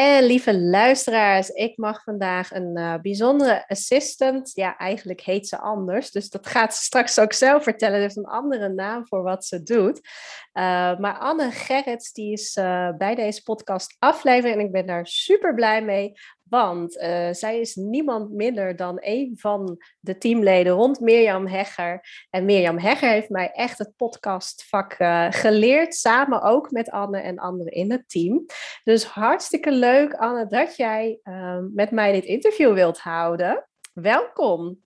En lieve luisteraars, ik mag vandaag een uh, bijzondere assistant. Ja, eigenlijk heet ze anders, dus dat gaat ze straks ook zelf vertellen. Ze heeft een andere naam voor wat ze doet. Uh, maar Anne Gerrits, die is uh, bij deze podcast aflevering en ik ben daar super blij mee. Want uh, zij is niemand minder dan een van de teamleden rond Mirjam Hegger. En Mirjam Hegger heeft mij echt het podcastvak uh, geleerd, samen ook met Anne en anderen in het team. Dus hartstikke leuk, Anne, dat jij uh, met mij dit interview wilt houden. Welkom.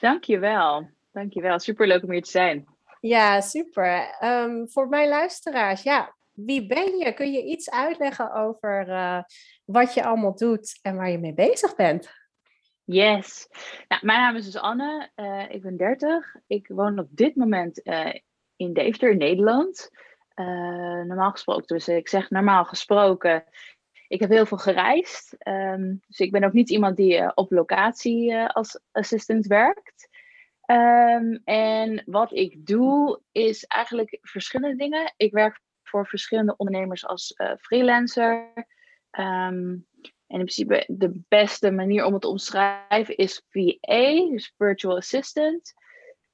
Dankjewel. Dankjewel. Superleuk om hier te zijn. Ja, super. Um, voor mijn luisteraars, ja, wie ben je? Kun je iets uitleggen over uh, wat je allemaal doet en waar je mee bezig bent? Yes. Nou, mijn naam is dus Anne. Uh, ik ben 30. Ik woon op dit moment uh, in Deventer, Nederland. normaal gesproken, dus ik zeg normaal gesproken. Ik heb heel veel gereisd. Um, dus ik ben ook niet iemand die op locatie als assistant werkt. Um, en wat ik doe is eigenlijk verschillende dingen. Ik werk voor verschillende ondernemers als freelancer. Um, en in principe de beste manier om het te omschrijven is VA, dus Virtual Assistant.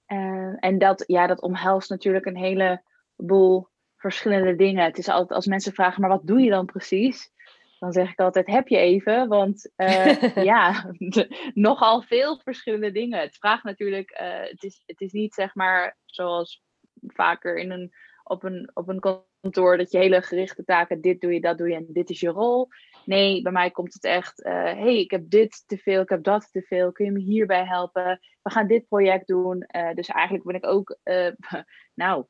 Uh, en dat, ja, dat omhelst natuurlijk een heleboel verschillende dingen. Het is altijd als mensen vragen, maar wat doe je dan precies? Dan zeg ik altijd, heb je even? Want uh, ja, nogal veel verschillende dingen. Het vraagt natuurlijk, het, is, het is niet zeg maar zoals vaker in een, op, een, op een kantoor dat je hele gerichte taken, dit doe je, dat doe je en dit is je rol. Nee, bij mij komt het echt, uh, hey, ik heb dit te veel, ik heb dat te veel, kun je me hierbij helpen? We gaan dit project doen. Uh, dus eigenlijk ben ik ook, uh, nou,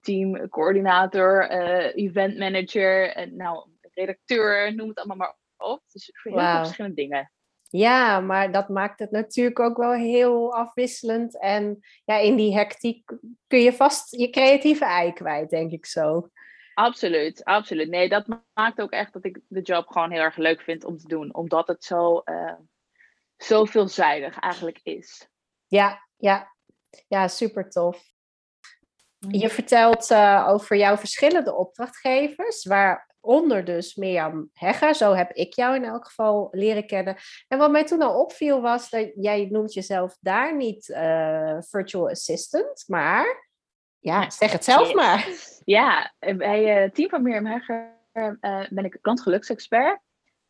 teamcoördinator, event manager, nou, redacteur, noem het allemaal maar op. Dus voor heel wow. veel verschillende dingen. Ja, maar dat maakt het natuurlijk ook wel heel afwisselend. En ja, in die hectiek kun je vast je creatieve ei kwijt, denk ik zo. Absoluut, absoluut. Nee, dat maakt ook echt dat ik de job gewoon heel erg leuk vind om te doen. Omdat het zo, uh, zo veelzijdig eigenlijk is. Ja, ja. Ja, super tof. Je vertelt uh, over jouw verschillende opdrachtgevers, waar onder dus Mirjam Hegger. Zo heb ik jou in elk geval leren kennen. En wat mij toen al opviel was dat jij noemt jezelf daar niet uh, virtual assistant, maar ja, zeg het zelf maar. Ja, bij het team van Mirjam Hegger uh, ben ik klantgeluksexpert.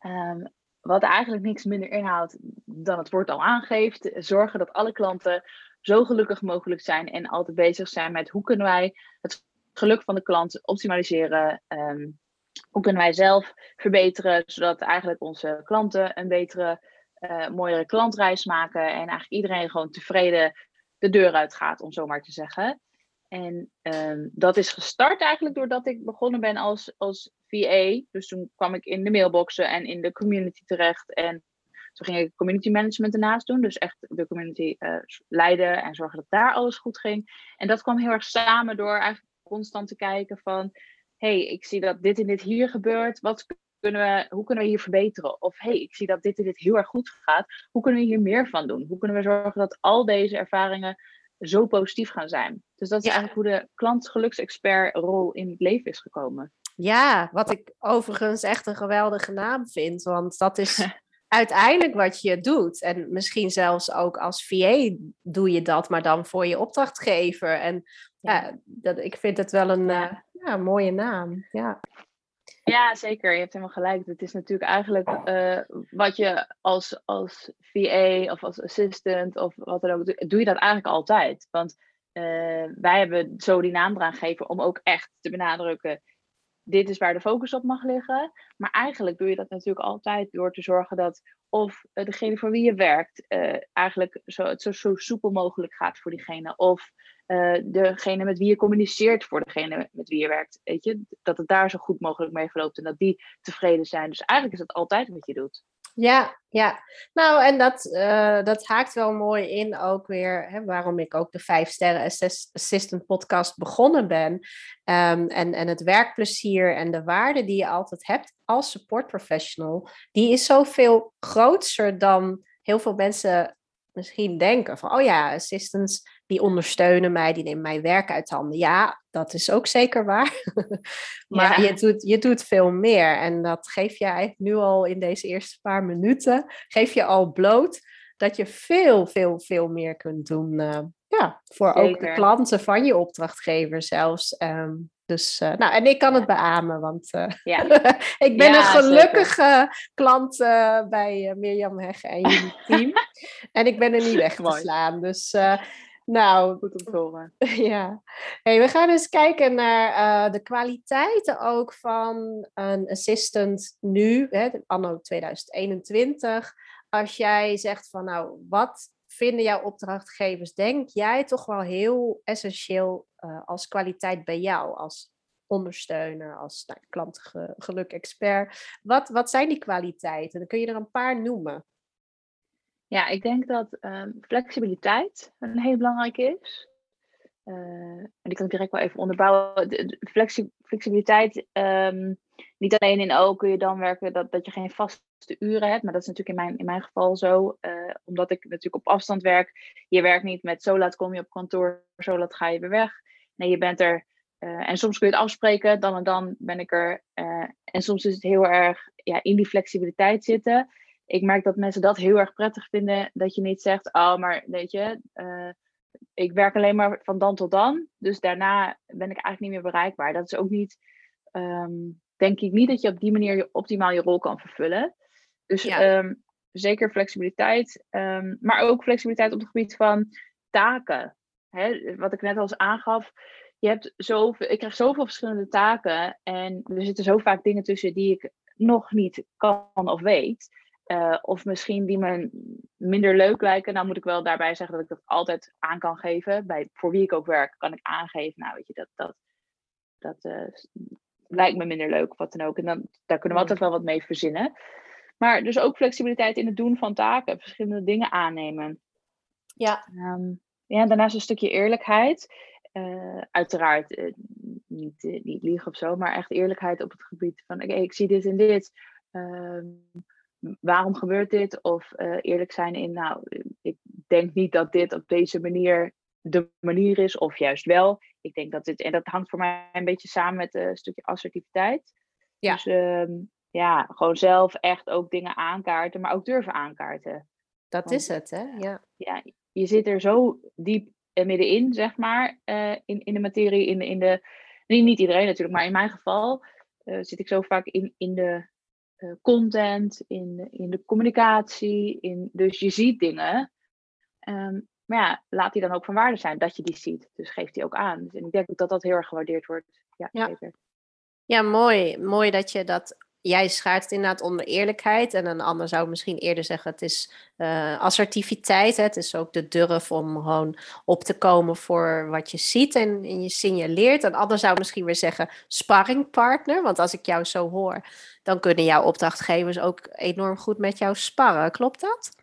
Um, wat eigenlijk niks minder inhoudt dan het woord al aangeeft. Zorgen dat alle klanten zo gelukkig mogelijk zijn en altijd bezig zijn met hoe kunnen wij het geluk van de klant optimaliseren. Um, hoe kunnen wij zelf verbeteren, zodat eigenlijk onze klanten een betere, uh, mooiere klantreis maken en eigenlijk iedereen gewoon tevreden de deur uit gaat, om zo maar te zeggen. En um, dat is gestart eigenlijk doordat ik begonnen ben als, als VA. Dus toen kwam ik in de mailboxen en in de community terecht. En toen ging ik community management ernaast doen. Dus echt de community uh, leiden en zorgen dat daar alles goed ging. En dat kwam heel erg samen door eigenlijk constant te kijken van hey, ik zie dat dit en dit hier gebeurt. Wat kunnen we, hoe kunnen we hier verbeteren? Of hey, ik zie dat dit en dit heel erg goed gaat. Hoe kunnen we hier meer van doen? Hoe kunnen we zorgen dat al deze ervaringen zo positief gaan zijn? Dus dat is ja. eigenlijk hoe de klantgeluksexpert rol in het leven is gekomen. Ja, wat ik overigens echt een geweldige naam vind. Want dat is uiteindelijk wat je doet. En misschien zelfs ook als VA doe je dat, maar dan voor je opdrachtgever. En ja, dat, ik vind het wel een ja. Ja mooie naam. Ja. Ja, zeker. Je hebt helemaal gelijk. Het is natuurlijk eigenlijk uh, wat je als, als VA of als assistant of wat dan ook, doe je dat eigenlijk altijd. Want uh, wij hebben zo die naam eraan gegeven om ook echt te benadrukken, dit is waar de focus op mag liggen. Maar eigenlijk doe je dat natuurlijk altijd door te zorgen dat of uh, degene voor wie je werkt eigenlijk zo, het zo, zo soepel mogelijk gaat voor diegene. Of uh, degene met wie je communiceert voor degene met wie je werkt. Weet je, dat het daar zo goed mogelijk mee verloopt en dat die tevreden zijn. Dus eigenlijk is dat altijd wat je doet. Ja, ja. Nou, en dat, uh, dat haakt wel mooi in ook weer hè, waarom ik ook de Vijf Sterren Assistant podcast begonnen ben. Um, en, en het werkplezier en de waarde die je altijd hebt als support professional, die is zoveel groter dan heel veel mensen misschien denken. Van, oh ja, assistants die ondersteunen mij, die nemen mijn werk uit handen. Ja, dat is ook zeker waar. maar je, doet, je doet veel meer. En dat geef je eigenlijk nu al in deze eerste paar minuten, geef je al bloot dat je veel, veel, veel meer kunt doen. Uh, ja, voor ook de klanten van je opdrachtgever zelfs. Um, dus, uh, nou, en ik kan het beamen, want uh, ja. ik ben een gelukkige klant bij Mirjam Hegge en jullie team. en ik ben er niet weg te slaan. Dus nou, goed om te horen. Ja. Hey, we gaan eens kijken naar uh, de kwaliteiten ook van een assistant nu, hè, anno 2021. Als jij zegt van nou, wat vinden jouw opdrachtgevers, denk jij toch wel heel essentieel uh, als kwaliteit bij jou, als ondersteuner, als nou, klantengeluk-expert? Wat, wat zijn die kwaliteiten? Dan kun je er een paar noemen. Ja, ik denk dat um, flexibiliteit een heel belangrijke is. Uh, en die kan ik direct wel even onderbouwen. De, flexi flexibiliteit, um, niet alleen in O kun je dan werken dat, dat je geen vaste uren hebt, maar dat is natuurlijk in mijn, in mijn geval zo, uh, omdat ik natuurlijk op afstand werk. Je werkt niet met zo laat kom je op kantoor, zo laat ga je weer weg. Nee, je bent er uh, en soms kun je het afspreken, dan en dan ben ik er. en soms is het heel erg ja, in die flexibiliteit zitten ik merk dat mensen dat heel erg prettig vinden. Dat je niet zegt, oh, maar weet je, uh, ik werk alleen maar van dan tot dan. Dus daarna ben ik eigenlijk niet meer bereikbaar. Dat is ook niet, um, denk ik niet dat je op die manier je optimaal je rol kan vervullen. Dus ja. um, zeker flexibiliteit, um, maar ook flexibiliteit op het gebied van taken. Hè, wat ik net al eens aangaf, je hebt zoveel, ik krijg zoveel verschillende taken en er zitten zo vaak dingen tussen die ik nog niet kan of weet. Uh, of misschien die me minder leuk lijken. Nou moet ik wel daarbij zeggen dat ik dat altijd aan kan geven. Bij, voor wie ik ook werk, kan ik aangeven. Nou weet je, dat, dat, dat uh, lijkt me minder leuk wat dan ook. En dan, daar kunnen we altijd wel wat mee verzinnen. Maar dus ook flexibiliteit in het doen van taken. Verschillende dingen aannemen. Ja. Um, ja, daarnaast een stukje eerlijkheid. Uh, uiteraard niet, niet liegen of zo, maar echt eerlijkheid op het gebied van okay, ik zie dit en dit. Uh, waarom gebeurt dit? Of uh, eerlijk zijn in, nou, ik denk niet dat dit op deze manier de manier is, of juist wel. Ik denk dat dit, en dat hangt voor mij een beetje samen met een stukje assertiviteit. Ja. Dus um, ja, gewoon zelf echt ook dingen aankaarten, maar ook durven aankaarten. Dat Want, is het, hè? Ja. ja. Je zit er zo diep middenin, zeg maar, uh, in, in de materie, in, in de, niet, niet iedereen natuurlijk, maar in mijn geval uh, zit ik zo vaak in, in de uh, content, in, in de communicatie. In, dus je ziet dingen. Um, maar ja, laat die dan ook van waarde zijn dat je die ziet. Dus geef die ook aan. Dus, en ik denk dat dat heel erg gewaardeerd wordt. Ja, ja. Zeker. Ja, mooi. Mooi dat je dat jij schaart het inderdaad onder eerlijkheid. En een ander zou misschien eerder zeggen: het is uh, assertiviteit. Hè? Het is ook de durf om gewoon op te komen voor wat je ziet en, en je signaleert. Een ander zou misschien weer zeggen: sparringpartner. Want als ik jou zo hoor, dan kunnen jouw opdrachtgevers ook enorm goed met jou sparren. Klopt dat?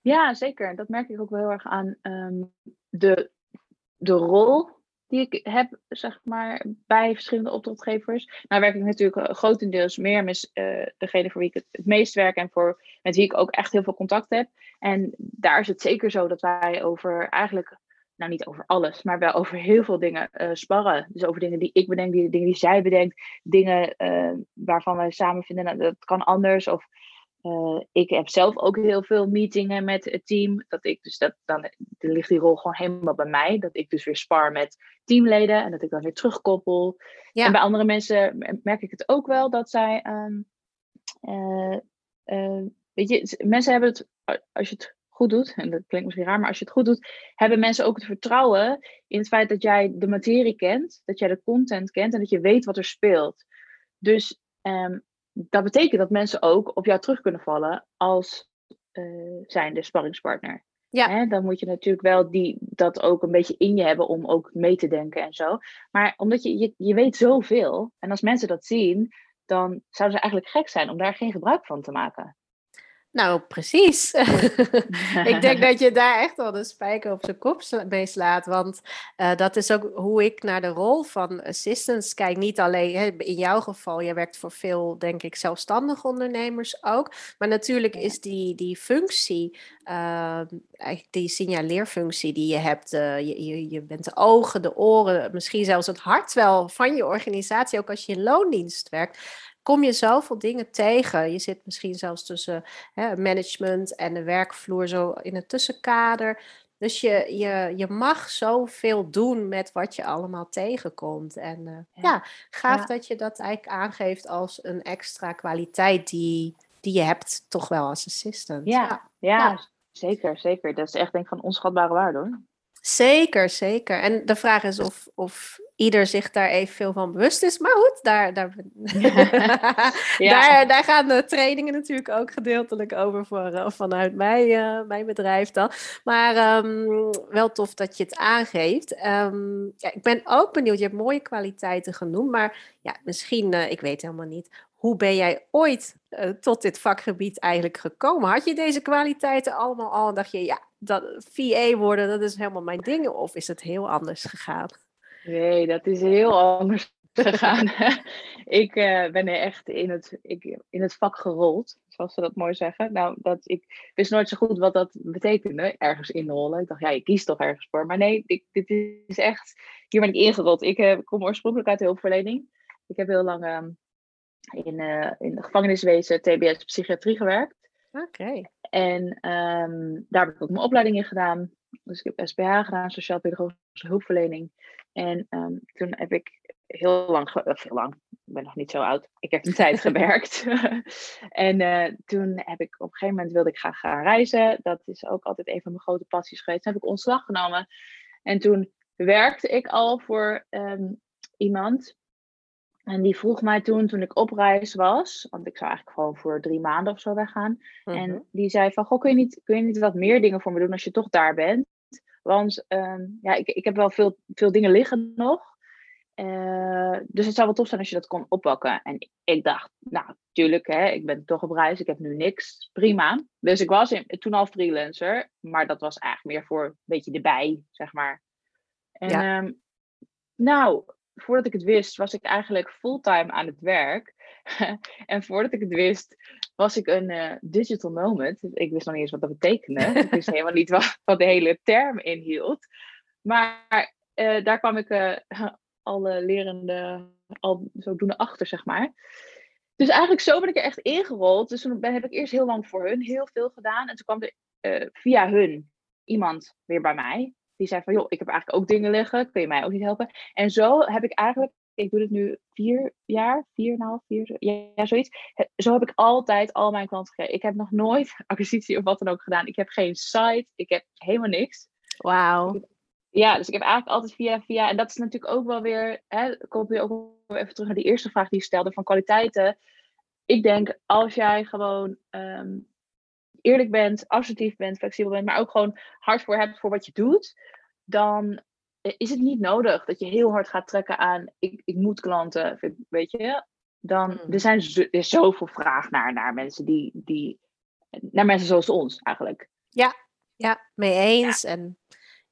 Ja, zeker. Dat merk ik ook wel heel erg aan um, de, de rol die ik heb, zeg maar, bij verschillende opdrachtgevers. Nou werk ik natuurlijk eh, grotendeels meer met uh, degene voor wie ik het, het, meest werk en voor, met wie ik ook echt heel veel contact heb. En daar is het zeker zo dat wij over eigenlijk, nou niet over alles, maar wel over heel veel dingen uh, sparren. Dus over dingen die ik bedenk, die, dingen die zij bedenkt, dingen uh, waarvan wij samen vinden, nou, dat kan anders. Of eh, ik heb zelf ook heel veel meetingen met het team. Dat ik dus dat, dan, dan ligt die rol gewoon helemaal bij mij. Dat ik dus weer spar met teamleden en dat ik dan weer terugkoppel. Ja. En bij andere mensen merk ik het ook wel dat zij. Um, weet je, mensen hebben het, als je het goed doet, en dat klinkt misschien raar, maar als je het goed doet, hebben mensen ook het vertrouwen in het feit dat jij de materie kent, dat jij de content kent en dat je weet wat er speelt. Dus um, dat betekent dat mensen ook op jou terug kunnen vallen als uh, zijnde sparringspartner. Ja. Hè, dan moet je natuurlijk wel die, dat ook een beetje in je hebben om ook mee te denken en zo. Maar omdat je, je, je weet zoveel, en als mensen dat zien, dan zouden ze eigenlijk gek zijn om daar geen gebruik van te maken. Nou, precies. ik denk dat je daar echt wel de spijker op zijn kop mee slaat. Want uh, dat is ook hoe ik naar de rol van assistants kijk. Niet alleen hè, in jouw geval, je werkt voor veel, denk ik, zelfstandige ondernemers ook. Maar natuurlijk is die, die functie, uh, die signaleerfunctie die je hebt, uh, je, je, je bent de ogen, de oren, misschien zelfs het hart wel van je organisatie, ook als je in loondienst werkt kom je zoveel dingen tegen. Je zit misschien zelfs tussen hè, management en de werkvloer zo in het tussenkader. Dus je, je, je mag zoveel doen met wat je allemaal tegenkomt. En uh, ja. gaaf dat je dat eigenlijk aangeeft als een extra kwaliteit die, die je hebt, toch wel als assistant. Ja, ja, ja. zeker, zeker. Dat is echt denk ik van onschatbare waarde hoor. Zeker, zeker. En de vraag is of, of ieder zich daar even veel van bewust is. Maar goed, daar, daar, ja. daar, daar gaan de trainingen natuurlijk ook gedeeltelijk over voor, uh, vanuit mij, uh, mijn bedrijf dan. Maar um, wel tof dat je het aangeeft. Um, ja, ik ben ook benieuwd, je hebt mooie kwaliteiten genoemd, maar ja, misschien, uh, ik weet helemaal niet, hoe ben jij ooit uh, tot dit vakgebied eigenlijk gekomen? Had je deze kwaliteiten allemaal al en dacht je, ja, dat VA worden, dat is helemaal mijn ding? Of is het heel anders gegaan? Nee, dat is heel anders gegaan. ik uh, ben er echt in het, ik, in het vak gerold, zoals ze dat mooi zeggen. Nou, dat, ik wist nooit zo goed wat dat betekende, ergens inrollen. Ik dacht, ja, je kiest toch ergens voor. Maar nee, ik, dit is echt, hier ben ik ingerold. Ik uh, kom oorspronkelijk uit de hulpverlening. Ik heb heel lang uh, in, in de gevangeniswezen, TBS, psychiatrie gewerkt. Oké. En um, daar heb ik ook mijn opleiding in gedaan. Dus ik heb SPH gedaan, Sociaal-Pedagogische Hulpverlening. En um, toen heb ik heel lang, of heel lang, ik ben nog niet zo oud. Ik heb een tijd gewerkt. en uh, toen heb ik op een gegeven moment wilde ik graag gaan reizen. Dat is ook altijd een van mijn grote passies geweest. Toen heb ik ontslag genomen. En toen werkte ik al voor um, iemand en die vroeg mij toen, toen ik op reis was, want ik zou eigenlijk gewoon voor drie maanden of zo weggaan. En mhm. die zei van, goh, kun je, niet, kun je niet wat meer dingen voor me doen als je toch daar bent? Want ehm, ja, ik, ik heb wel veel, veel dingen liggen nog. Uh, dus het zou wel tof zijn als je dat kon oppakken. En ik dacht, nou, tuurlijk, hè, ik ben toch op reis, ik heb nu niks, prima. Dus ik was in, toen al freelancer, maar dat was eigenlijk meer voor een beetje erbij, zeg maar. En ja. um, nou, voordat ik het wist, was ik eigenlijk fulltime aan het werk. en voordat ik het wist, was ik een uh, digital nomad. Ik wist nog niet eens wat dat betekende. ik wist helemaal niet wat, wat de hele term inhield. Maar uh, daar kwam ik uh, alle lerende al zodoende achter, zeg maar. Dus eigenlijk zo ben ik er echt ingerold. Dus toen ben, heb ik eerst heel lang voor hun heel veel gedaan. En toen kwam er via hun iemand weer bij mij. Die zei van, joh, ik heb eigenlijk ook dingen liggen. Kun je mij ook niet helpen? En zo heb ik eigenlijk, ik doe het nu vier jaar, vier en een half, vier, ja, zoiets. Zo heb ik altijd al mijn klanten gekregen. Ik heb nog nooit acquisitie of wat dan ook gedaan. Ik heb geen site, ik heb helemaal niks. Wauw. Ja, dus ik heb eigenlijk altijd via, via, en dat is natuurlijk ook wel weer, hè, kom je ook even terug naar die eerste vraag die je stelde van kwaliteiten. Ik denk, als jij gewoon um, eerlijk bent, assertief bent, flexibel bent, maar ook gewoon hard voor hebt voor wat je doet, dan is het niet nodig dat je heel hard gaat trekken aan ik, ik moet klanten, weet je. Dan, hmm. er, zijn er is zoveel vraag naar, naar mensen die, die, naar mensen zoals ons eigenlijk. Ja, ja, mee eens. En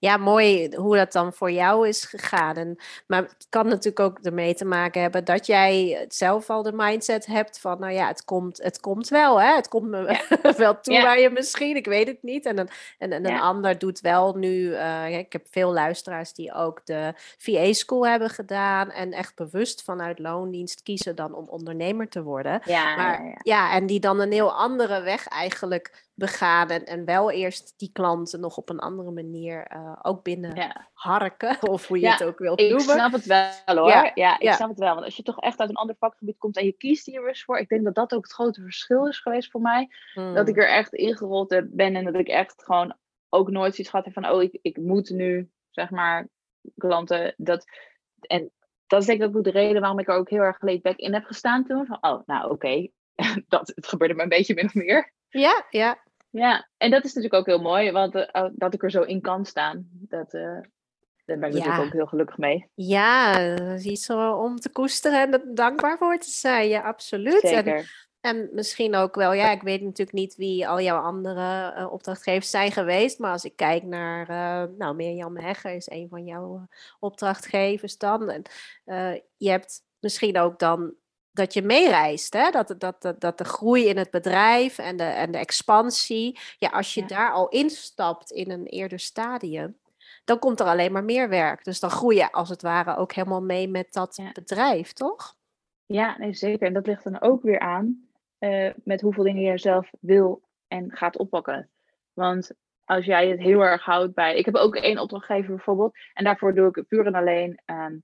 ja, mooi hoe dat dan voor jou is gegaan. En, maar het kan natuurlijk ook ermee te maken hebben dat jij zelf al de mindset hebt van, nou ja, het komt, het komt wel, hè? Het komt me wel toe waar je misschien, ik weet het niet. En een, en, en een ander doet wel nu, uh, ik heb veel luisteraars die ook de VA-school hebben gedaan en echt bewust vanuit loondienst kiezen dan om ondernemer te worden. Ja, maar, ja, en die dan een heel andere weg eigenlijk begaan en, en wel eerst die klanten nog op een andere manier uh, ook binnen ja. harken, of hoe je het ook wilt noemen. Ik snap het wel hoor. Ja, ik snap het wel. Want als je toch echt uit een ander vakgebied komt en je kiest hier eens voor, ik denk dat dat ook het grote verschil is geweest voor mij. Dat ik hmm. er echt ingerold ben en dat ik echt gewoon ook nooit zoiets gehad heb van, oh, ik, ik moet nu, zeg maar, klanten. Dat, en dat is denk ik ook de reden waarom ik er ook heel erg laid back in heb gestaan toen. Van, oh, nou oké, dat het gebeurde me een beetje min of meer. Ja, ja. Ja, en dat is natuurlijk ook heel mooi, want uh, dat ik er zo in kan staan. Dat, uh, daar ben ik natuurlijk ook heel gelukkig mee. Ja, dat is iets om te koesteren en dankbaar voor te zijn. Ja, absoluut. Zeker. En, en misschien ook wel, ja, ik weet natuurlijk niet wie al jouw andere uh, opdrachtgevers zijn geweest. Maar als ik kijk naar, nou, Mirjam Hegger is een van jouw opdrachtgevers dan. En je hebt misschien ook dan dat je meereist. Hè? Dat, dat, dat, dat de groei in het bedrijf en de, en de expansie. Ja, als je daar al instapt in een eerder stadium, dan komt er alleen maar meer werk. Dus dan groei je als het ware ook helemaal mee met dat bedrijf, toch? Ja, nee, zeker. En dat ligt dan ook weer aan uh, met hoeveel dingen je zelf wil en gaat oppakken. Want als jij het heel erg houdt bij. Ik heb ook één opdrachtgever bijvoorbeeld. En daarvoor doe ik puur en alleen um,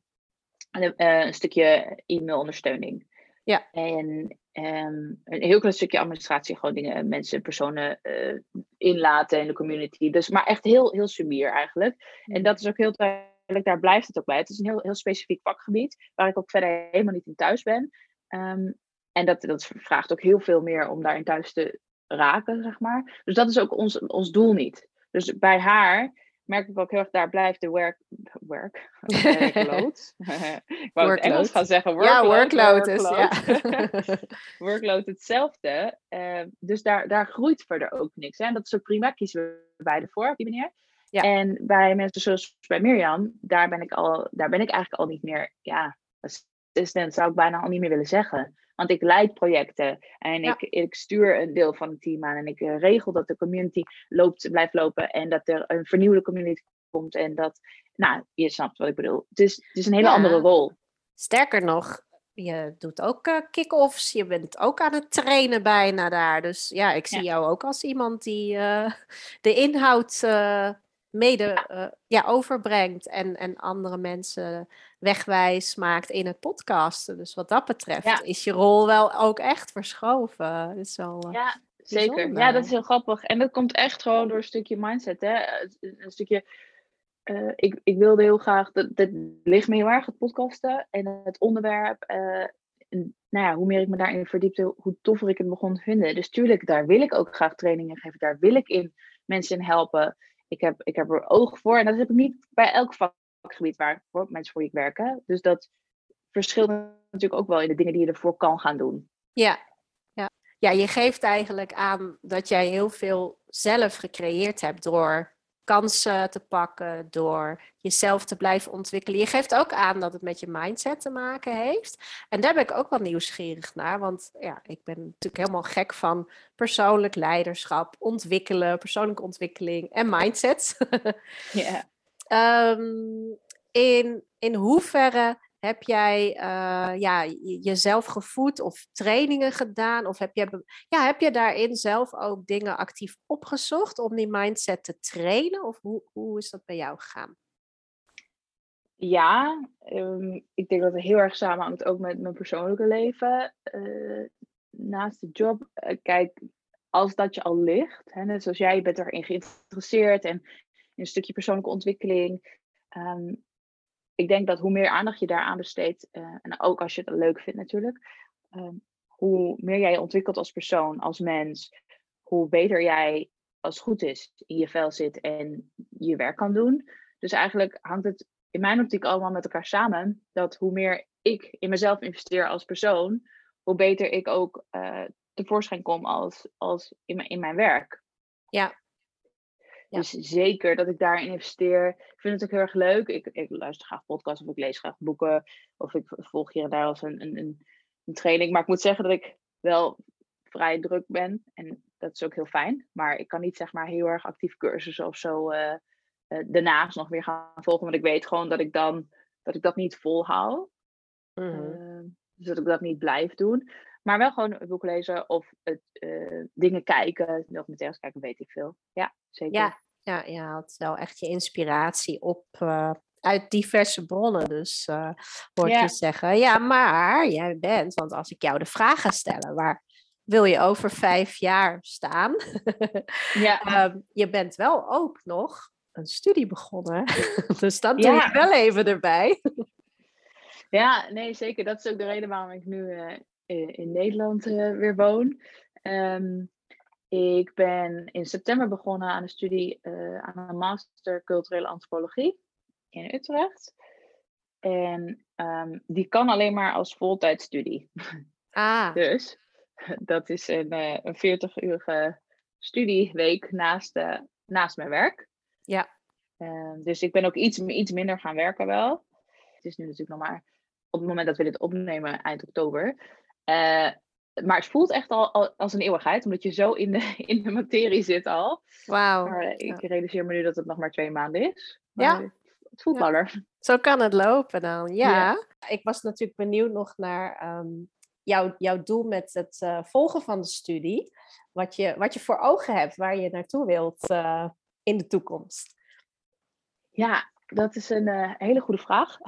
een, uh, een stukje e-mailondersteuning. Ja. En um, een heel klein stukje administratie, gewoon dingen, mensen, personen uh, inlaten in de community. Dus, maar echt heel, heel sumier eigenlijk. En dat is ook heel duidelijk, daar blijft het ook bij. Het is een heel, heel specifiek vakgebied, waar ik ook verder helemaal niet in thuis ben. Um, en dat, dat vraagt ook heel veel meer om daarin thuis te raken, zeg maar. Dus dat is ook ons, ons doel niet. Dus bij haar merk ik ook heel erg, daar blijft de work, work, workload. ik wou het Engels gaan zeggen, workload. Ja, workload, is, ja. workload hetzelfde. Uh, dus daar, daar groeit verder ook niks. Hè? En dat is ook prima, kiezen we beide voor op die manier. Ja. En bij mensen zoals bij Mirjam, daar ben ik, al, daar ben ik eigenlijk al niet meer, ja, assistent zou ik bijna al niet meer willen zeggen. Want ik leid projecten en ik, ik stuur een deel van het team aan en ik eh, regel dat de community loopt, blijft lopen en dat er een vernieuwde community komt en dat, nou, je snapt wat ik bedoel. Het is, het is een hele andere rol. Sterker nog, je doet ook uh, kick-offs, je bent ook aan het trainen bijna daar. Dus ja, ik zie jou ook als iemand die uh, de inhoud mede uh, ja, overbrengt en, en andere mensen wegwijs maakt in het podcasten. Dus wat dat betreft is je rol wel ook echt verschoven. Dat is wel, uh, ja, zeker. Ja, dat is heel grappig. En dat komt echt gewoon door een stukje mindset. Hè? Een stukje. Uh, ik, ik wilde heel graag, dat, dat ligt me heel erg, het podcasten en het onderwerp. En, nou ja, hoe meer ik me daarin verdiepte, hoe toffer ik het begon te vinden. Dus tuurlijk, daar wil ik ook graag trainingen geven. Daar wil ik in mensen in helpen ik heb, ik heb er oog voor. En dat heb ik niet bij elk vakgebied waar mensen voor je werken. Dus dat verschilt natuurlijk ook wel in de dingen die je ervoor kan gaan doen. Ja, ja. ja je geeft eigenlijk aan dat jij heel veel zelf gecreëerd hebt door kansen te pakken, door jezelf te blijven ontwikkelen. Je geeft ook aan dat het met je mindset te maken heeft. En daar ben ik ook wel nieuwsgierig naar, want ja, ik ben natuurlijk helemaal gek van persoonlijk leiderschap, ontwikkelen, persoonlijke ontwikkeling en mindset. Ja. um, in, in hoeverre heb jij uh, ja, jezelf gevoed of trainingen gedaan? Of heb je, ja, heb je daarin zelf ook dingen actief opgezocht om die mindset te trainen? Of hoe, hoe is dat bij jou gegaan? Ja, um, ik denk dat het heel erg samenhangt ook met mijn persoonlijke leven. Uh, naast de job, uh, kijk, als dat je al ligt, hè, net zoals jij, je bent erin geïnteresseerd en in een stukje persoonlijke ontwikkeling. Um, ik denk dat hoe meer aandacht je daaraan besteedt, uh, en ook als je het leuk vindt natuurlijk, uh, hoe meer jij je ontwikkelt als persoon, als mens, hoe beter jij als goed is in je vel zit en je werk kan doen. Dus eigenlijk hangt het in mijn optiek allemaal met elkaar samen. Dat hoe meer ik in mezelf investeer als persoon, hoe beter ik ook uh, tevoorschijn kom als, als in, mijn, in mijn werk. Ja. Dus zeker dat ik daarin investeer. Ik vind het ook heel erg leuk. Ik, ik luister graag podcasts of ik lees graag boeken. Of ik volg hier en daar als een, een, een, training. Maar ik moet zeggen dat ik wel vrij druk ben. En dat is ook heel fijn. Maar ik kan niet zeg maar heel erg actief cursussen of zo uh, uh, daarnaast nog weer gaan volgen. Want ik weet gewoon dat ik dan dat ik dat niet volhoud. Mm dus dat ik dat niet blijf doen. Maar wel gewoon een boek lezen of het, uh, dingen kijken, documentaires kijken, weet ik veel. Ja, zeker. Ja, ja je haalt wel echt je inspiratie op uh, uit diverse bronnen. Dus uh, hoor ja. je zeggen, ja, maar jij bent, want als ik jou de vraag ga stellen, waar wil je over vijf jaar staan? ja. um, je bent wel ook nog een studie begonnen. dus dat doe ja. ik wel even erbij. ja, nee, zeker. Dat is ook de reden waarom ik nu uh, in Nederland uh, weer woon. Um, ik ben in september begonnen aan een studie uh, aan een master culturele antropologie in Utrecht. En um, die kan alleen maar als voltijdstudie. Ah. dus dat is een, een 40-urige studieweek naast, naast mijn werk. Ja. Uh, dus ik ben ook iets, iets minder gaan werken wel. Het is nu natuurlijk nog maar op het moment dat we dit opnemen, eind oktober. Uh, maar het voelt echt al, al, als een eeuwigheid, omdat je zo in de, in de materie zit al. Wauw. Maar ik ja. realiseer me nu dat het nog maar twee maanden is. Maar ja. Het voelt ja. langer. Zo kan het lopen dan, ja. ja. Ik was natuurlijk benieuwd nog naar um, jouw, jouw doel met het uh, volgen van de studie. Wat je, wat je voor ogen hebt, waar je naartoe wilt in de toekomst. Ja, dat is een uh, hele goede vraag.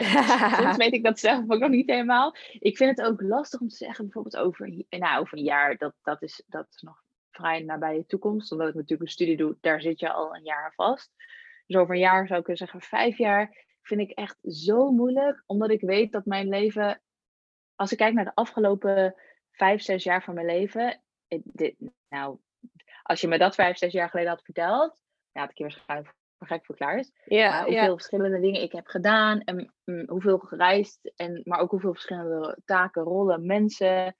Soms weet ik dat zelf ook nog niet helemaal. Ik vind het ook lastig om te zeggen, bijvoorbeeld over, nou, over een jaar, dat, dat, is, dat is nog vrij nabij de toekomst. Omdat ik natuurlijk een studie doe, daar zit je al een jaar vast. Dus over een jaar zou ik kunnen zeggen, vijf jaar vind ik echt zo moeilijk. Omdat ik weet dat mijn leven, als ik kijk naar de afgelopen vijf, zes jaar van mijn leven. Dit, nou, als je me dat vijf, zes jaar geleden had verteld, ja, had ik je waarschijnlijk voor gek verklaard. Ja, maar hoeveel ja. verschillende dingen ik heb gedaan en mm, hoeveel gereisd, en, maar ook hoeveel verschillende taken, rollen, mensen,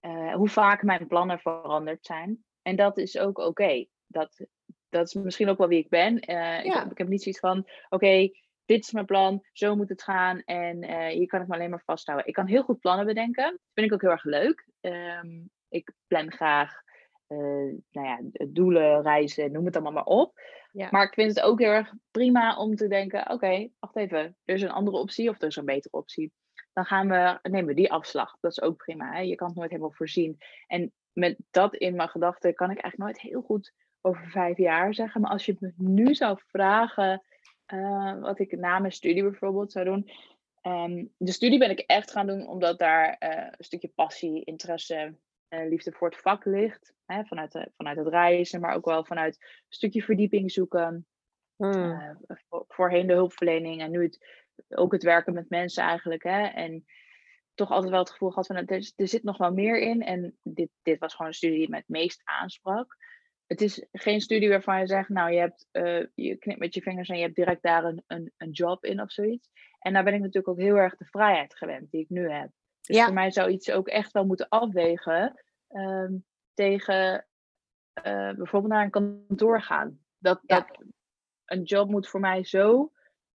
uh, hoe vaak mijn plannen veranderd zijn. En dat is ook oké. Okay. Dat, dat is misschien ook wel wie ik ben. Uh, ja. ik, heb, ik, heb niet zoiets van, oké, okay, dit is mijn plan, zo moet het gaan en uh, hier kan ik me alleen maar vasthouden. Ik kan heel goed plannen bedenken. Dat vind ik ook heel erg leuk. Um, ik plan graag uh, nou ja, doelen, reizen, noem het allemaal maar op. Ja. Maar ik vind het ook heel erg prima om te denken: oké, okay, wacht even, er is een andere optie of er is een betere optie. Dan gaan we, nemen we die afslag. Dat is ook prima. Hè? Je kan het nooit helemaal voorzien. En met dat in mijn gedachten kan ik eigenlijk nooit heel goed over vijf jaar zeggen. Maar als je me nu zou vragen uh, wat ik na mijn studie bijvoorbeeld zou doen. Um, de studie ben ik echt gaan doen omdat daar uh, een stukje passie, interesse, uh, liefde voor het vak ligt. Hè, vanuit, de, vanuit het reizen, maar ook wel vanuit een stukje verdieping zoeken. Hmm. Voor, voorheen de hulpverlening en nu het, ook het werken met mensen eigenlijk. Hè, en toch altijd wel het gevoel gehad van er, er zit nog wel meer in. En dit, dit was gewoon een studie die me het meest aansprak. Het is geen studie waarvan je zegt, nou je, hebt, uh, je knipt met je vingers en je hebt direct daar een, een, een job in of zoiets. En daar ben ik natuurlijk ook heel erg de vrijheid gewend die ik nu heb. Dus ja. voor mij zou iets ook echt wel moeten afwegen um, tegen uh, bijvoorbeeld naar een kantoor gaan. Dat, Ja. dat een job moet voor mij zo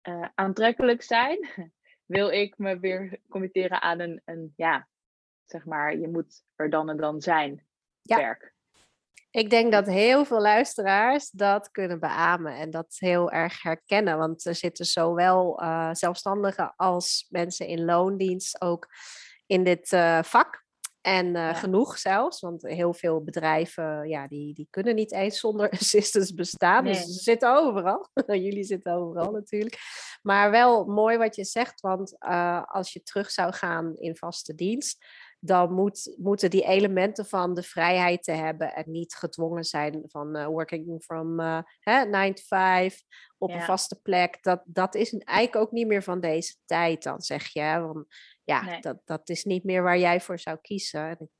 uh, aantrekkelijk zijn. Wil ik me weer committeren aan een, een, ja, zeg maar, je moet er dan en dan zijn. Ja. Werk. Ik denk dat heel veel luisteraars dat kunnen beamen en dat heel erg herkennen. Want er zitten zowel uh, zelfstandigen als mensen in loondienst ook in dit uh, vak. En uh, ja. genoeg zelfs, want heel veel bedrijven ja, die, die kunnen niet eens zonder assistants bestaan. Nee. Dus ze zitten overal. Jullie zitten overal natuurlijk. Maar wel mooi wat je zegt, want uh, als je terug zou gaan in vaste dienst, dan moet, moeten die elementen van de vrijheid te hebben en niet gedwongen zijn van uh, working from uh, 9 to 5 op ja. een vaste plek. Dat, dat is eigenlijk ook niet meer van deze tijd, dan zeg je. Want ja, nee. dat, dat is niet meer waar jij voor zou kiezen.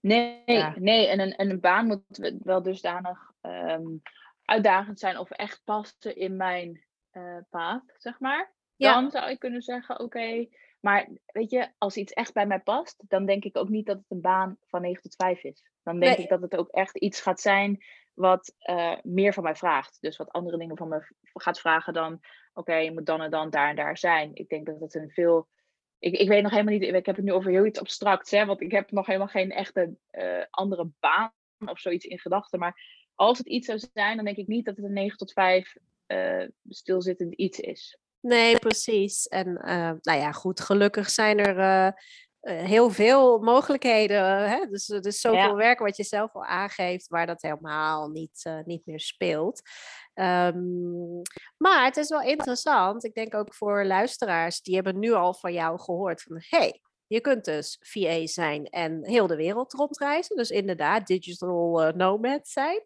Nee, ja. nee. En, een, en een baan moet wel dusdanig um, uitdagend zijn of echt passen in mijn uh, zeg maar. Ja. Dan zou ik kunnen zeggen, oké, okay, maar weet je, als iets echt bij mij past, dan denk ik ook niet dat het een baan van 9 tot 5 is. Dan denk nee. ik dat het ook echt iets gaat zijn wat uh, meer van mij vraagt. Dus wat andere dingen van me gaat vragen dan, oké, je moet dan en dan daar en daar zijn. Ik denk dat het een veel ik, ik weet nog helemaal niet, ik heb het nu over heel iets abstracts, hè, want ik heb nog helemaal geen echte uh, andere baan of zoiets in gedachten. Maar als het iets zou zijn, dan denk ik niet dat het een 9 tot 5 uh, stilzittend iets is. Nee, precies. En uh, nou ja, goed, gelukkig zijn er heel veel mogelijkheden. Hè? Dus er is zoveel ja. werk wat je zelf al aangeeft, waar dat helemaal niet, niet meer speelt. Um, maar het is wel interessant. Ik denk ook voor luisteraars, die hebben nu al van jou gehoord van hey, je kunt dus VA zijn en heel de wereld rondreizen. Dus inderdaad, digital uh, nomad zijn.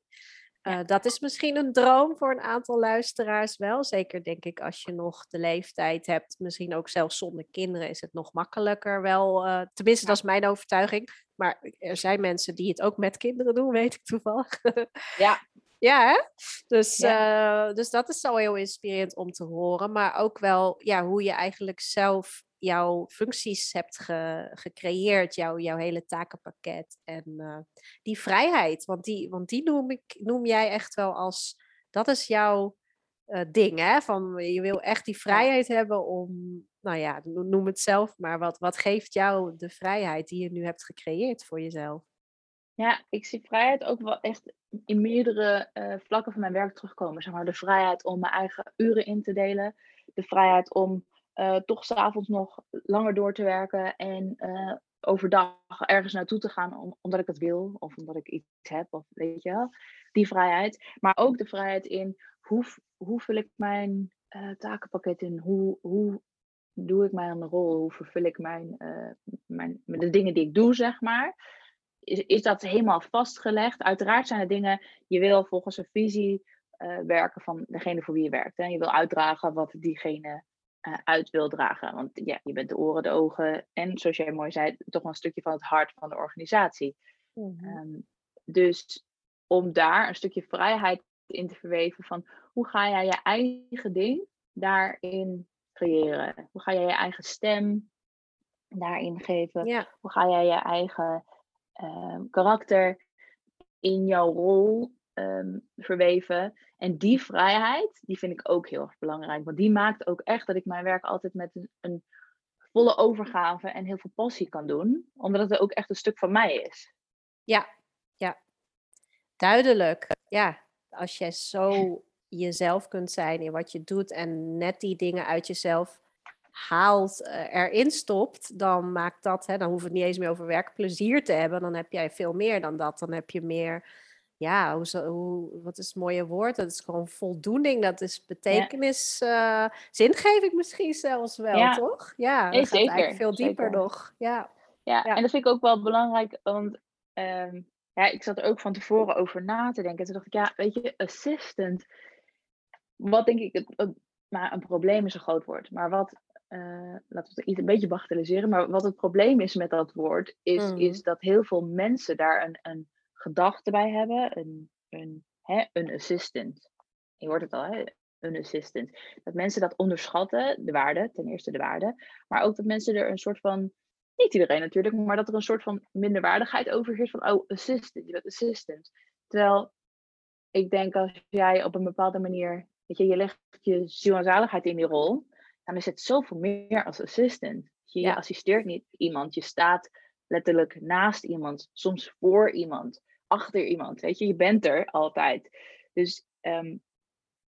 Uh, dat is misschien een droom voor een aantal luisteraars wel. Zeker denk ik als je nog de leeftijd hebt, misschien ook zelfs zonder kinderen, is het nog makkelijker wel. Uh, tenminste, dat is mijn overtuiging. Maar er zijn mensen die het ook met kinderen doen, weet ik toevallig. Ja, ja, hè? Dus, ja. Uh, dus dat is zo heel inspirerend om te horen. Maar ook wel ja, hoe je eigenlijk zelf jouw functies hebt ge, gecreëerd, jouw, jouw hele takenpakket en uh, die vrijheid. Want die, want die noem, ik, noem jij echt wel als, dat is jouw uh, ding, hè? Van je wil echt die vrijheid hebben om, nou ja, noem het zelf maar, wat, wat geeft jou de vrijheid die je nu hebt gecreëerd voor jezelf? Ja, ik zie vrijheid ook wel echt in meerdere uh, vlakken van mijn werk terugkomen. Zeg maar, de vrijheid om mijn eigen uren in te delen. De vrijheid om uh, toch s'avonds nog langer door te werken en uh, overdag ergens naartoe te gaan om, omdat ik het wil of omdat ik iets heb of weet je wel. Die vrijheid. Maar ook de vrijheid in hoe, hoe vul ik mijn takenpakket in? Hoe, hoe doe ik mijn rol? Hoe vervul ik mijn, mijn, de dingen die ik doe, zeg maar? is, is dat helemaal vastgelegd. Uiteraard zijn er dingen, je wil volgens een visie uh, werken van degene voor wie je werkt. Hè. Je wil uitdragen wat diegene uh, uit wil dragen. Want ja, je bent de oren, de ogen en zoals jij mooi zei, toch wel een stukje van het hart van de organisatie. Mm -hmm. um, dus om daar een stukje vrijheid in te verweven van hoe ga jij je eigen ding daarin creëren? Hoe ga jij je eigen stem daarin geven? Ja. Hoe ga jij je eigen um, karakter in jouw rol um, verweven. En die vrijheid, die vind ik ook heel erg belangrijk. Want die maakt ook echt dat ik mijn werk altijd met een, een volle overgave en heel veel passie kan doen. Omdat het ook echt een stuk van mij is. Ja, ja. Duidelijk. Ja, als jij zo jezelf kunt zijn in wat je doet en net die dingen uit jezelf haalt, uh, erin stopt, dan maakt dat, hè, dan hoeft het niet eens meer over werkplezier te hebben. Dan heb jij veel meer dan dat. Dan heb je meer, ja, hoe, hoe, wat is het mooie woord? Dat is gewoon voldoening, dat is betekenis, ja. uh, zingeving misschien zelfs wel, ja. toch? Ja, nee, zeker. eigenlijk veel dieper zeker. nog. Ja. Ja, ja, en dat vind ik ook wel belangrijk, want um, ja, ik zat er ook van tevoren over na te denken. Toen dacht ik, ja, weet je, assistant, wat denk ik, het, het, maar een probleem is een groot woord, maar wat uh, laten we het iets een beetje bagatelliseren, maar wat het probleem is met dat woord, is, mm. is dat heel veel mensen daar een, een gedachte bij hebben, een, een, hè, een assistant. Je hoort het al, hè? een assistant. Dat mensen dat onderschatten, de waarde, ten eerste de waarde, maar ook dat mensen er een soort van, niet iedereen natuurlijk, maar dat er een soort van minderwaardigheid over is van, oh, assistant, je bent assistant. Terwijl ik denk als jij op een bepaalde manier, weet je, je legt je ziel en zaligheid in die rol, dan is het zoveel meer als assistant. Je, ja. assisteert niet iemand, je staat letterlijk naast iemand, soms voor iemand, achter iemand. Weet je, je bent er altijd. Dus um,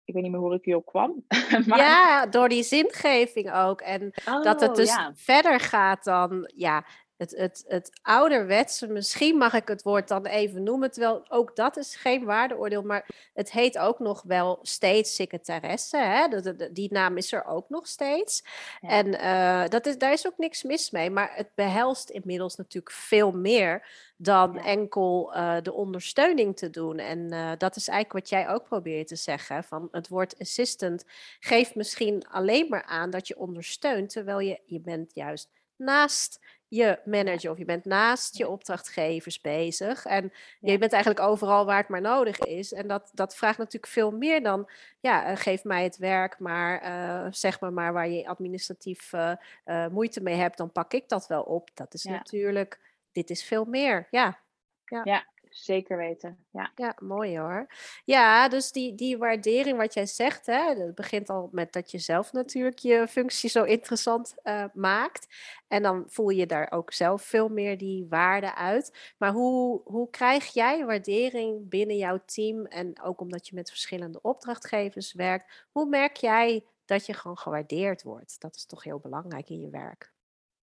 ik weet niet meer hoe ik hierop kwam. maar... Ja, door die zingeving ook. En oh, dat het dus ja. verder gaat dan, ja, het, het, het ouderwetse, misschien mag ik het woord dan even noemen, terwijl ook dat is geen waardeoordeel, maar het heet ook nog wel steeds secretaresse. Hè? De, de, die naam is er ook nog steeds. Ja. En uh, dat is, daar is ook niks mis mee, maar het behelst inmiddels natuurlijk veel meer dan ja. enkel uh, de ondersteuning te doen. En uh, dat is eigenlijk wat jij ook probeert te zeggen. Van het woord assistant geeft misschien alleen maar aan dat je ondersteunt, terwijl je, je bent juist naast je manager of je bent naast je opdrachtgevers bezig. En ja. je bent eigenlijk overal waar het maar nodig is. En dat, dat vraagt natuurlijk veel meer dan, ja, uh, geef mij het werk, maar uh, zeg maar maar waar je administratief uh, moeite mee hebt, dan pak ik dat wel op. Dat is ja. natuurlijk, dit is veel meer, ja. Ja. ja, zeker weten. Ja, ja mooi hoor. Ja, dus die, die waardering wat jij zegt, hè, dat begint al met dat je zelf natuurlijk je functie zo interessant uh, maakt. En dan voel je daar ook zelf veel meer die waarde uit. Maar hoe, hoe krijg jij waardering binnen jouw team? En ook omdat je met verschillende opdrachtgevers werkt, hoe merk jij dat je gewoon gewaardeerd wordt? Dat is toch heel belangrijk in je werk.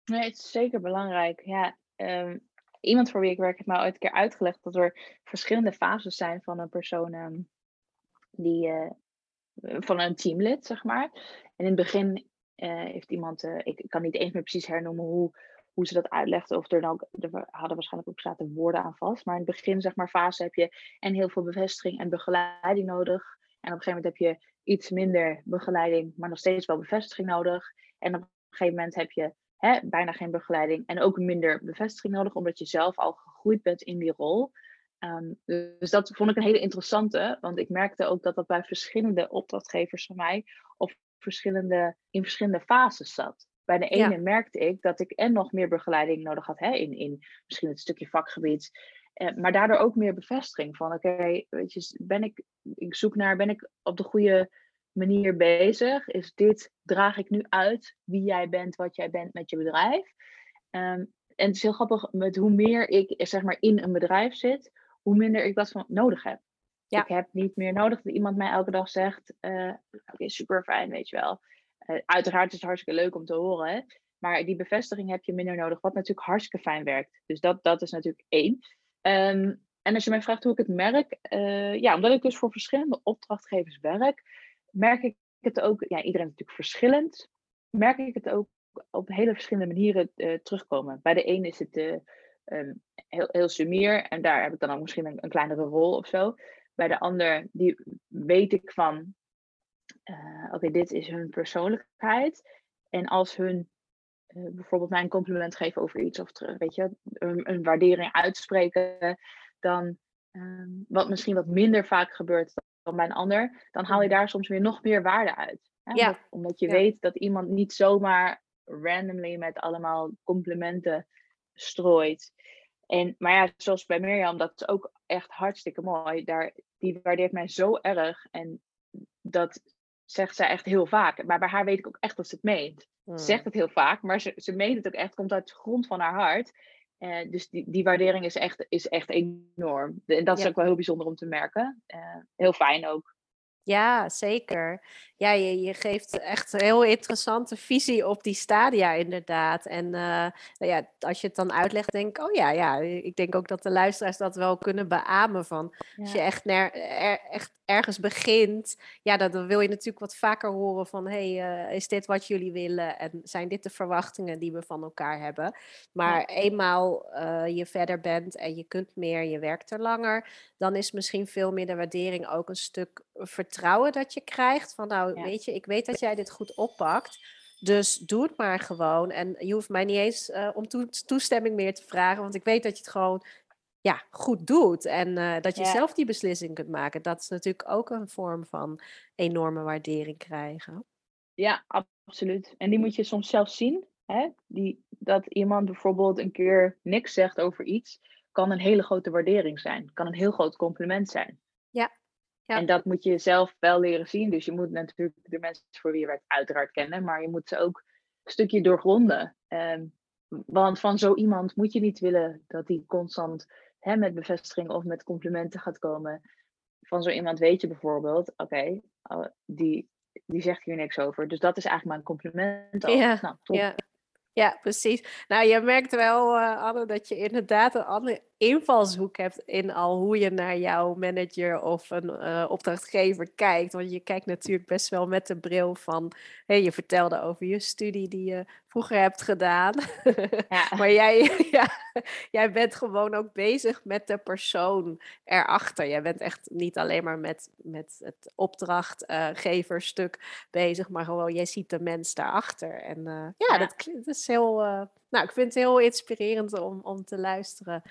Nee, het is zeker belangrijk. Ja, um, iemand voor wie ik werk heeft mij ooit een keer uitgelegd dat er verschillende fases zijn van een persoon ehm, die, uh, van een teamlid, zeg maar. En in het begin uh, heeft iemand, ik, ik, kan niet eens meer precies hernoemen hoe, hoe ze dat uitlegde, of er dan ook, er hadden waarschijnlijk ook zaten woorden aan vast. Maar in het begin, zeg maar, fase heb je en heel veel bevestiging en begeleiding nodig. En op een gegeven moment heb je iets minder begeleiding, maar nog steeds wel bevestiging nodig. En op een gegeven moment heb je hè, bijna geen begeleiding en ook minder bevestiging nodig, omdat je zelf al gegroeid bent in die rol. Ehm, dus dat vond ik een hele interessante, want ik merkte ook dat dat bij verschillende opdrachtgevers van mij op verschillende, in verschillende fases zat. Bij de ene merkte ik dat ik en nog meer begeleiding nodig had hè, in, in misschien het stukje vakgebied. Eh, maar daardoor ook meer bevestiging van oké, weet je, ben ik, ik zoek naar, ben ik op de goede manier bezig? Is dit, draag ik nu uit wie jij bent, wat jij bent met je bedrijf? Um, en het is heel grappig, met hoe meer ik zeg maar in een bedrijf zit, hoe minder ik dat van nodig heb. Ja. Ik heb niet meer nodig dat iemand mij elke dag zegt, uh, oké, super fijn, weet je wel. Uh, uiteraard is het hartstikke leuk om te horen, hè? maar die bevestiging heb je minder nodig, wat natuurlijk hartstikke fijn werkt. Dus dat, dat is natuurlijk één. Um, en als je mij vraagt hoe ik het merk, uh, ja, omdat ik dus voor verschillende opdrachtgevers werk, merk ik het ook, ja, iedereen is natuurlijk verschillend, merk ik het ook op hele verschillende manieren uh, terugkomen. Bij de een is het uh, um, heel, heel sumier en daar heb ik dan ook misschien een, kleinere rol of zo. Bij de ander, die weet ik van, uh, oké, dit is hun persoonlijkheid. En als hun bijvoorbeeld mij een compliment geven over iets of weet je, een, een waardering uitspreken, dan um, wat misschien wat minder vaak gebeurt dan bij een ander, dan haal je mhm. daar soms weer nog meer waarde uit. Hè? Ja. Omdat, je weet dat iemand niet zomaar randomly met allemaal complimenten strooit. En, maar ja, zoals bij Mirjam, dat is ook echt hartstikke mooi. Daar, die waardeert mij zo erg. En dat zegt zij echt heel vaak. Maar bij haar weet ik ook echt dat ze het meent. Ze hmm. zegt het heel vaak, maar ze, ze meent het ook echt. komt uit de grond van haar hart. Uh, dus die, die waardering is echt, is echt enorm. En dat is ook wel heel bijzonder om te merken. Uh, heel fijn ook. Ja, zeker. Ja, je, je geeft echt een heel interessante visie op die stadia inderdaad. En uh, nou ja, als je het dan uitlegt, denk ik, oh ja, ja, ik denk ook dat de luisteraars dat wel kunnen beamen van. Als je echt, er, echt ergens begint, ja, dan, wil je natuurlijk wat vaker horen van, hey, uh, is dit wat jullie willen? En zijn dit de verwachtingen die we van elkaar hebben? Maar eenmaal uh, je verder bent en je kunt meer, je werkt er langer, dan is misschien veel meer de waardering ook een stuk vertrouwen dat je krijgt. Van nou, weet je, ik weet dat jij dit goed oppakt. Dus doe het maar gewoon. En je hoeft mij niet eens uh, om toestemming meer te vragen, want ik weet dat je het gewoon ja, goed doet. En uh, dat je zelf die beslissing kunt maken. Dat is natuurlijk ook een vorm van enorme waardering krijgen. Ja, absoluut. En die moet je soms zelf zien. Hè? Die, dat iemand bijvoorbeeld een keer niks zegt over iets, kan een hele grote waardering zijn. Kan een heel groot compliment zijn. Ja. ja. En dat moet je zelf wel leren zien. Dus je moet natuurlijk de mensen voor wie je werkt uiteraard kennen, maar je moet ze ook een stukje doorgronden. Um, want van zo iemand moet je niet willen dat die constant hè, met bevestiging of met complimenten gaat komen. Van zo iemand weet je bijvoorbeeld, oké, oh, die, die zegt hier niks over. Dus dat is eigenlijk mijn compliment. Al. Ja, nou, top. ja. Ja, precies. Nou, je merkt wel, uh, Anne, dat je inderdaad een andere invalshoek hebt in al hoe je naar jouw manager of een uh, opdrachtgever kijkt. Want je kijkt natuurlijk best wel met de bril van, hey, je vertelde over je studie die je vroeger hebt gedaan. Ja. maar jij, ja, jij bent gewoon ook bezig met de persoon erachter. Jij bent echt niet alleen maar met, met het opdrachtgeverstuk bezig, maar gewoon, jij ziet de mens daarachter. En uh, ja, ja, Dat, dat is heel, uh, nou, ik vind het heel inspirerend om, om te luisteren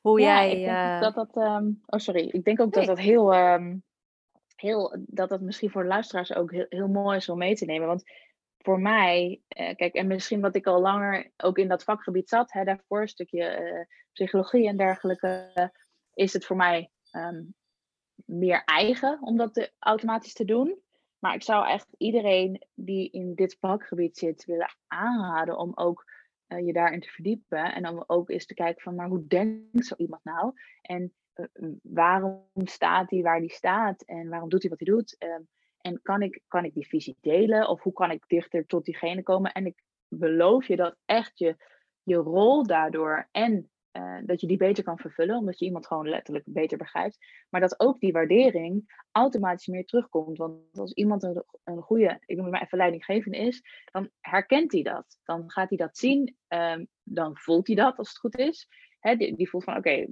hoe ja, jij. Ik denk dat dat, um, oh sorry, ik denk ook nee. dat dat heel, um, heel, dat dat misschien voor de luisteraars ook heel, heel mooi is om mee te nemen. Want voor mij, uh, kijk, en misschien wat ik al langer ook in dat vakgebied zat, hè, daarvoor een stukje uh, psychologie en dergelijke, is het voor mij ehm, meer eigen om dat automatisch te doen. Maar ik zou echt iedereen die in dit vakgebied zit willen aanraden om ook uh, je daarin te verdiepen. En om ook eens te kijken van, maar hoe denkt zo iemand nou? En waarom staat hij waar hij staat? En waarom doet hij wat hij doet? Uh, en kan ik, kan ik die visie delen? Of hoe kan ik dichter tot diegene komen? En ik beloof je dat echt je, je rol daardoor en uh, dat je die beter kan vervullen, omdat je iemand gewoon letterlijk beter begrijpt. Maar dat ook die waardering automatisch meer terugkomt. Want als iemand een, een goede, ik noem het maar even leidinggevende is, dan herkent hij dat. Dan gaat hij dat zien, um, dan voelt hij dat als het goed is. He, die, die, voelt van oké,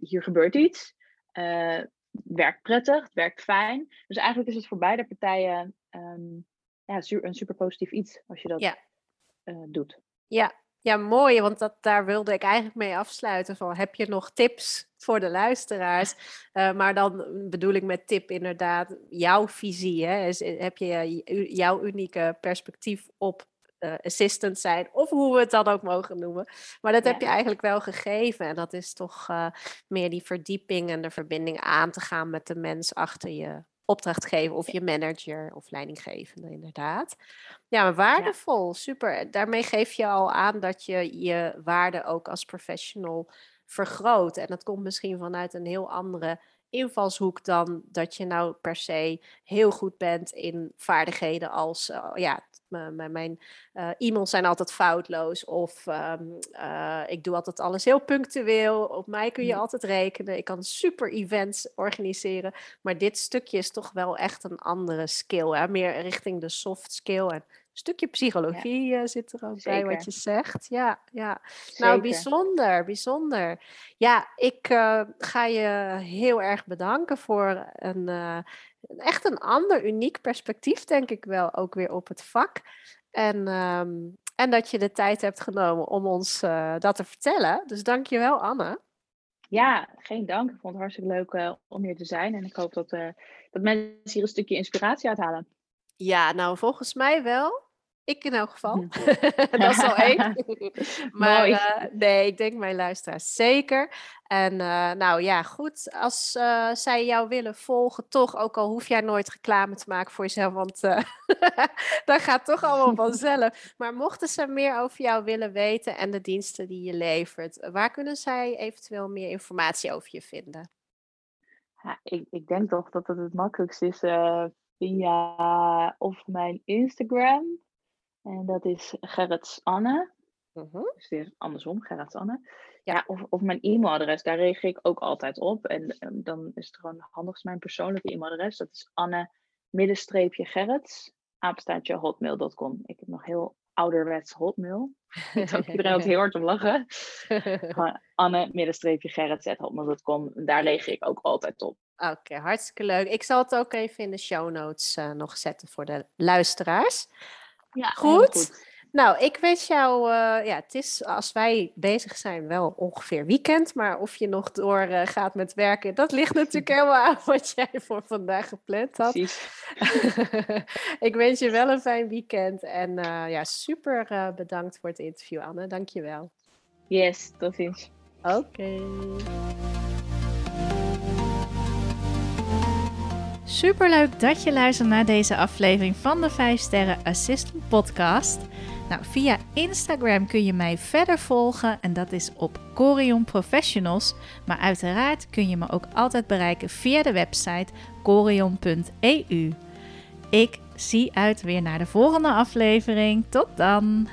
hier gebeurt iets. Het werkt prettig, het werkt fijn. Dus eigenlijk is het voor beide partijen um, ja, een super positief iets als je dat ja. uh, doet. Ja, ja, mooi, want dat, daar wilde ik eigenlijk mee afsluiten. Van, heb je nog tips voor de luisteraars? Uh, maar dan bedoel ik met tip inderdaad jouw visie. Hè? Is, heb je jouw unieke perspectief op uh, assistant zijn, of hoe we het dan ook mogen noemen. Maar dat ja. heb je eigenlijk wel gegeven. En dat is toch uh, meer die verdieping en de verbinding aan te gaan met de mens achter je opdrachtgever of je manager of leidinggevende, inderdaad. Ja, maar waardevol, ja. super. Daarmee geef je al aan dat je je waarde ook als professional vergroot. En dat komt misschien vanuit een heel andere invalshoek dan dat je nou per se heel goed bent in vaardigheden als uh, ja, mijn uh, e-mails zijn altijd foutloos of um, uh, ik doe altijd alles heel punctueel. Op mij kun je mm. altijd rekenen. Ik kan super events organiseren. Maar dit stukje is toch wel echt een andere skill. Hè? Meer richting de soft skill. En stukje psychologie ja. uh, zit er ook Zeker. bij wat je zegt. Ja, ja. Nou, bijzonder, bijzonder. Ja, ik ga je heel erg bedanken voor een echt een ander, uniek perspectief, denk ik wel, ook weer op het vak. En, um, en dat je de tijd hebt genomen om ons uh, dat te vertellen. Dus dank je wel, Anne. Ja, geen dank. Ik vond het hartstikke leuk om hier te zijn. En ik hoop dat, dat mensen hier een stukje inspiratie uithalen. Ja, nou volgens mij wel. Ik in elk geval. dat is al één. maar uh, nee, ik denk mijn luisteraars zeker. En uh, nou ja, goed. Als uh, zij jou willen volgen, toch, ook al hoef jij nooit reclame te maken voor jezelf, want dat gaat toch allemaal vanzelf. Maar mochten ze meer over jou willen weten en de diensten die je levert, waar kunnen zij eventueel meer informatie over je vinden? Ja, ik, ik denk toch dat het het makkelijkst is via of mijn Instagram en dat is Gerrits Anne. Uh-huh. Dus andersom, Gerrits Anne. Ja, of, of mijn e-mailadres, daar reageer ik ook altijd op. En um, dan is het gewoon handigst mijn persoonlijke e-mailadres. Dat is Anne middenstreepje Gerrits, apenstaartje hotmail.com. Ik heb nog heel ouderwets hotmail. Daar iedereen ook heel hard om lachen. Anne middenstreepje Gerrits hotmail.com. Daar reageer ik ook altijd op. Oké, okay, hartstikke leuk. Ik zal het ook even in de show notes uh, nog zetten voor de luisteraars. Ja, goed. goed. Nou, ik wens jou, uh, ja, het is als wij bezig zijn wel ongeveer weekend, maar of je nog door uh, gaat met werken, dat ligt natuurlijk helemaal aan wat jij voor vandaag gepland had. ik wens je wel een fijn weekend en ja, super bedankt voor het interview, Anne. Dank je wel. Yes, tot ziens. Oké. Okay. Superleuk dat je luistert naar deze aflevering van de 5 Sterren Assistant Podcast. Nou, via Instagram kun je mij verder volgen en dat is op Corion Professionals. Maar uiteraard kun je me ook altijd bereiken via de website corion.eu. Ik zie uit weer naar de volgende aflevering. Tot dan!